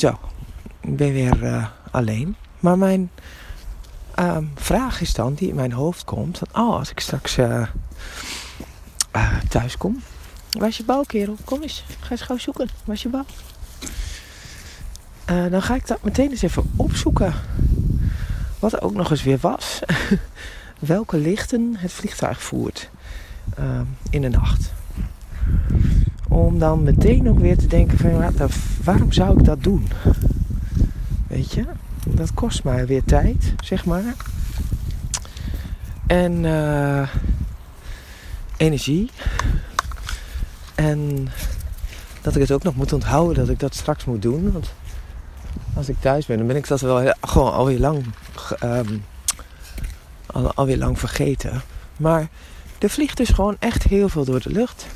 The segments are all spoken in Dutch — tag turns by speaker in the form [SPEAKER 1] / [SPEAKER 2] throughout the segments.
[SPEAKER 1] Zo, ik ben weer uh, alleen. Maar mijn uh, vraag is dan, die in mijn hoofd komt: van, oh, als ik straks uh, thuis kom. Waar is je bal, kerel? Kom eens, ga eens gauw zoeken. Waar is je bal? dan ga ik dat meteen eens even opzoeken. Wat er ook nog eens weer was. Welke lichten het vliegtuig voert in de nacht. Om dan meteen ook weer te denken van waarom zou ik dat doen? Weet je? Dat kost mij weer tijd, zeg maar. En uh, energie. En dat ik het ook nog moet onthouden dat ik dat straks moet doen. Want als ik thuis ben, dan ben ik dat wel gewoon alweer lang, um, al, alweer lang vergeten. Maar er vliegt dus gewoon echt heel veel door de lucht.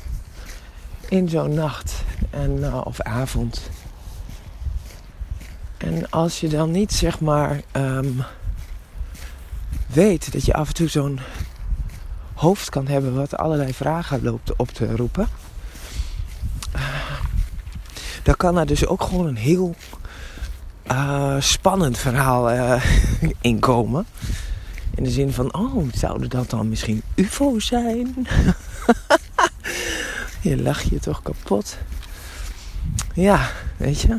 [SPEAKER 1] In zo'n nacht en, uh, of avond. En als je dan niet zeg maar um, weet dat je af en toe zo'n hoofd kan hebben wat allerlei vragen loopt op te roepen. Dan kan er dus ook gewoon een heel uh, spannend verhaal uh, inkomen. In de zin van, oh, zouden dat dan misschien UFO's zijn? je lacht je toch kapot. Ja, weet je.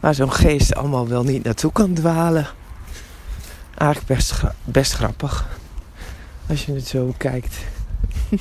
[SPEAKER 1] Waar zo'n geest allemaal wel niet naartoe kan dwalen. Eigenlijk best, best grappig. Als je het zo kijkt.